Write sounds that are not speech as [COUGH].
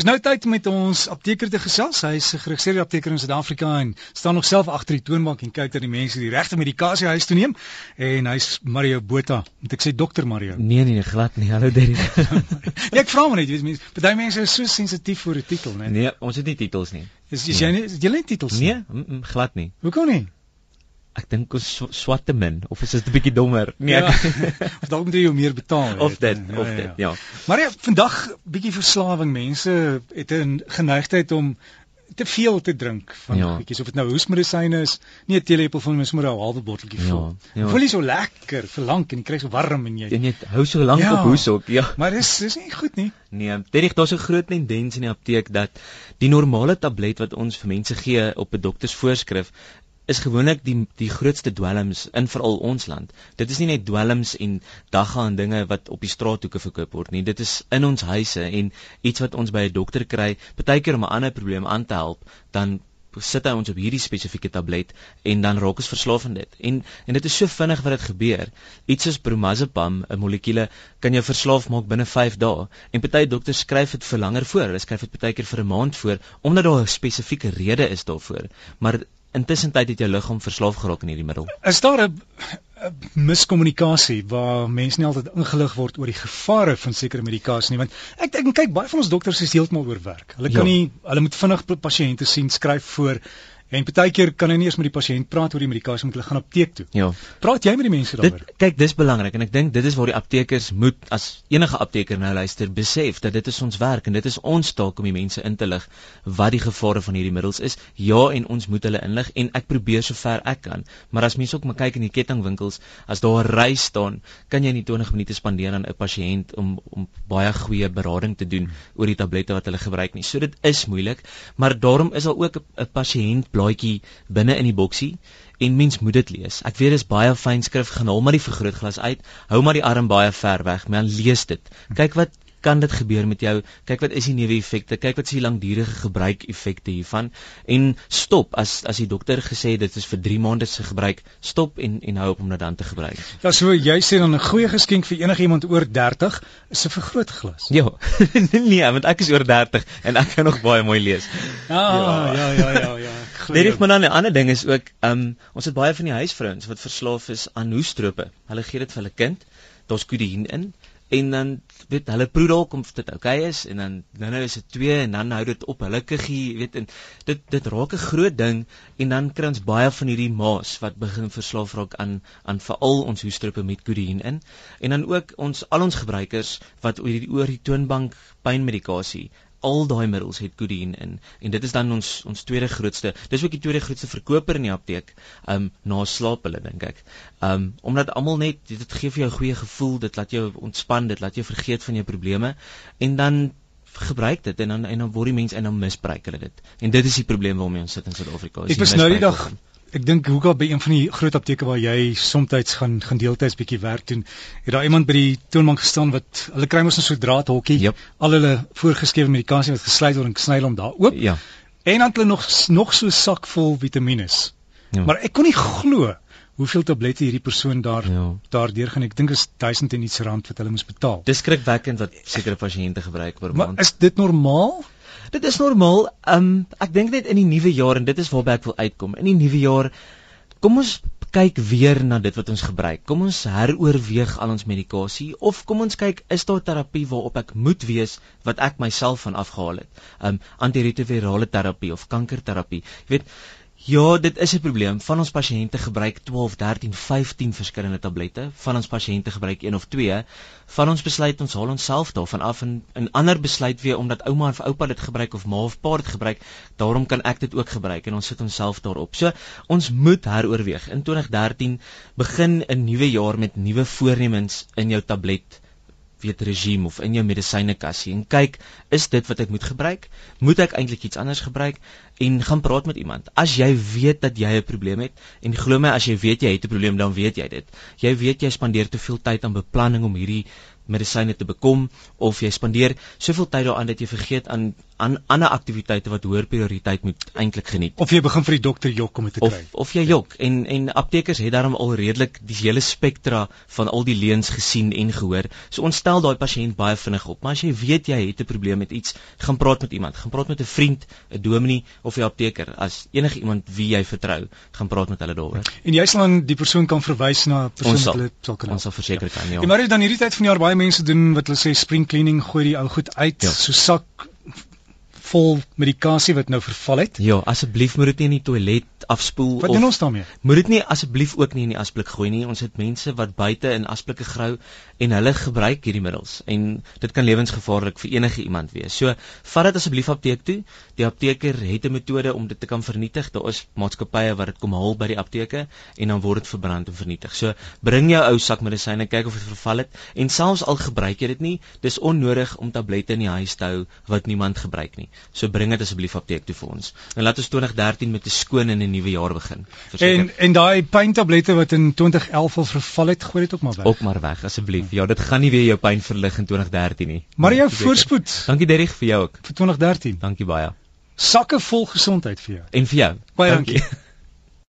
Is nou tyd met ons apteker te gesels. Hy is 'n geregistreerde apteker in Suid-Afrika en staan nog self agter die toonbank en kyk dat die mense die regte medikasie huis toe neem. En hy's Mario Botha. Moet ek sê dokter Mario? Nee nee, nee glad nie. Hallo Derry. [LAUGHS] nee, ek vra maar net, jy weet mense, baie mense is so sensitief vir 'n titel, né? Nee, ons het nie titels nie. Is, is nee. jy nie jy het nie titels nie? Nee, mm -mm, glad nie. Hoekom nie? Ek dink ons swat te min of is dit 'n bietjie dommer? Nee, ja. [LAUGHS] of dalk moet jy meer betaal. Of dit, ja, of ja, dit, ja. ja. Maar ja, vandag bietjie verslawing. Mense het 'n geneigtheid om te veel te drink van ja. bietjies of dit nou hoesmedisyne is, nie 'n teelepel van mens moet 'n halwe botteltjie vol. Ja, ja. Voel jy so lekker, verlang en jy kry so warm en jy En jy hou so lank ja, op hoes ook, ja. [LAUGHS] Maar dis dis nie goed nie. Nee, dit is daar's 'n groot tendens in die apteek dat die normale tablet wat ons vir mense gee op 'n dokter se voorskrif is gewoonlik die die grootste dwelms in veral ons land. Dit is nie net dwelms en dagga en dinge wat op die straathoeke verkoop word nie. Dit is in ons huise en iets wat ons by 'n dokter kry, partykeer om 'n ander probleem aan te help, dan sit hy ons op hierdie spesifieke tablet en dan raak ons verslaaf aan dit. En en dit is so vinnig wat dit gebeur. Iets soos bromazepam, 'n molekuule kan jou verslaaf maak binne 5 dae. En party dokters skryf dit vir langer voor. Hulle skryf dit partykeer vir 'n maand voor omdat daar 'n spesifieke rede is daarvoor. Maar intussen tyd het jou liggaam verslaaf geraak aan hierdie middel. Is daar 'n miskommunikasie waar mense nie altyd ingelig word oor die gevare van sekere medikasie nie want ek ek kyk baie van ons dokters is heeltemal oorwerk. Hulle kan ja. nie hulle moet vinnig pasiënte sien skryf voor En partykeer kan hy nie eens met die pasiënt praat oor die medikasie moet hulle gaan apteek toe. Ja. Praat jy met die mense daaroor? Kyk, dis belangrik en ek dink dit is waar die aptekers moet as enige apteker nou luister besef dat dit is ons werk en dit is ons taak om die mense in te lig wat die gevare van hierdie middels is. Ja, en ons moet hulle inlig en ek probeer sover ek kan. Maar as mense ook maar kyk in die kettingwinkels, as daar 'n ry staan, kan jy nie 20 minute spandeer aan 'n pasiënt om om baie goeie berading te doen oor die tablette wat hulle gebruik nie. So dit is moeilik, maar daarom is daar ook 'n pasiënt blaadjie binne in die boksie en mens moet dit lees. Ek weet dis baie fyn skrif, gaan hom maar die vergrootglas uit, hou maar die arm baie ver weg, maar lees dit. Kyk wat kan dit gebeur met jou? Kyk wat is die neeweffekte? Kyk wat is die langdurige gebruik effekte hiervan? En stop as as die dokter gesê dit is vir 3 maande se gebruik, stop en en hou op om dit dan te gebruik. Ja, so jy sê dan 'n goeie geskenk vir enigiemand oor 30 is 'n vergrootglas. Ja. [LAUGHS] nee, want ek is oor 30 en ek kan nog baie mooi lees. Ah, ja, ja, ja, ja, ja. Dit is maar dan 'n ander ding is ook, um, ons het baie van die huisvrouens wat verslaaf is aan hoestrope. Hulle gee dit vir hulle kind. Daar's kodeïn in en dan weet hulle proe dalk of dit oukei okay is en dan nou nou is dit 2 en dan hou dit op hulle kuggie weet en dit dit raak 'n groot ding en dan kry ons baie van hierdie maas wat begin verslaaf raak aan aan veral ons hoestrope met kodeïn in en dan ook ons al ons gebruikers wat oor die oor die toonbank pynmedikasie al daai middels het kodeïn in. En dit is dan ons ons tweede grootste dis ook die tweede grootste verkoper in die apteek um na slaap hulle dink ek. Um omdat almal net dit gee vir jou 'n goeie gevoel dit laat jou ontspan dit laat jou vergeet van jou probleme. En dan gebruik dit en dan en dan word die mense en dan misbruik hulle dit. En dit is die probleem waarmee ons sit in Suid-Afrika ek was nou die dag van ek dink hoekom by een van die groot apteke waar jy soms gaan gaan deeltyds bietjie werk doen, het daar iemand by die toonbank gestaan wat hulle kry mos 'n so draadhokkie, yep. al hulle voorgeskrewe medikasie wat gesluit word en gesny om daar oop. Ja. En dan hulle nog nog so sak vol vitamiene. Ja. Maar ek kon nie glo hoeveel tablette hierdie persoon daar ja. daardeur gaan. Ek dink is 1000 en iets rand wat hulle moes betaal. Dis skrikwekkend wat sekere pasiënte gebruik per maand. Maar is dit normaal? Dit is normaal. Um, ek dink net in die nuwe jaar en dit is waarby ek wil uitkom. In die nuwe jaar kom ons kyk weer na dit wat ons gebruik. Kom ons heroorweeg al ons medikasie of kom ons kyk is daar terapie waarop ek moet wees wat ek myself van afgehaal het. Um, antiretrovirale terapie of kankerterapie. Jy weet Ja, dit is 'n probleem. Van ons pasiënte gebruik 12, 13, 15 verskillende tablette. Van ons pasiënte gebruik een of twee. Van ons besluit ons haal onsself daarvan af en 'n ander besluit weer omdat ouma of oupa dit gebruik of ma of pa dit gebruik, daarom kan ek dit ook gebruik en ons sit onsself daarop. So, ons moet heroorweeg. In 2013 begin 'n nuwe jaar met nuwe voornemens in jou tablet weet regime of in jou medisynekassie en kyk is dit wat ek moet gebruik? Moet ek eintlik iets anders gebruik? En gaan praat met iemand. As jy weet dat jy 'n probleem het en glo my as jy weet jy het 'n probleem dan weet jy dit. Jy weet jy spandeer te veel tyd aan beplanning om hierdie medisyne te bekom of jy spandeer soveel tyd daaraan dat jy vergeet aan aan ander aktiwiteite wat hoër prioriteit moet eintlik geniet. Of jy begin vir die dokter jok om dit te of, kry. Of jy jok en en aptekers het daarom al redelik die hele spektra van al die leuns gesien en gehoor. So ons stel daai pasiënt baie vinnig op. Maar as jy weet jy het 'n probleem met iets, gaan praat met iemand. Gaan praat met 'n vriend, 'n dominee of 'n apteker. As enige iemand wie jy vertrou, gaan praat met hulle daaroor. En jy sal dan die persoon kan verwys na 'n persoon wat hulle sal kan. Ons sal verseker kan, ja. En maar dan hierdie tyd van die jaar baie mense doen wat hulle sê spring cleaning, gooi die ou goed uit, ja. so sak vol medikasie wat nou verval het. Ja, asseblief moet dit nie in die toilet afspoel Wat doen ons daarmee? Moet dit nie asseblief ook nie in die asblik gooi nie. Ons het mense wat buite in asblikke grou en hulle gebruik hierdie middels en dit kan lewensgevaarlik vir enige iemand wees. So vat dit asseblief apteek toe. Die apteker het 'n metode om dit te kan vernietig. Daar is maatskappye wat dit kom haal by die apteke en dan word dit verbrand en vernietig. So bring jou ou sak medisyne, kyk of dit verval het en selfs al gebruik jy dit nie, dis onnodig om tablette in die huis te hou wat niemand gebruik nie. So bring dit asseblief apteek toe vir ons. En laat ons 2013 met 'n skoon en 'n nuwe jaar begin. Verseker. En en daai pyntablette wat in 2011 al verval het, gooi dit ook maar weg. Ook maar weg asseblief. Ja, dit gaan nie weer jou pyn verlig in 2013 nie. Maar jou voorspoed. Dankie Derrick vir jou ook. Vir 2013. Dankie baie. Sakke vol gesondheid vir jou. En vir jou. Baie dankie. dankie.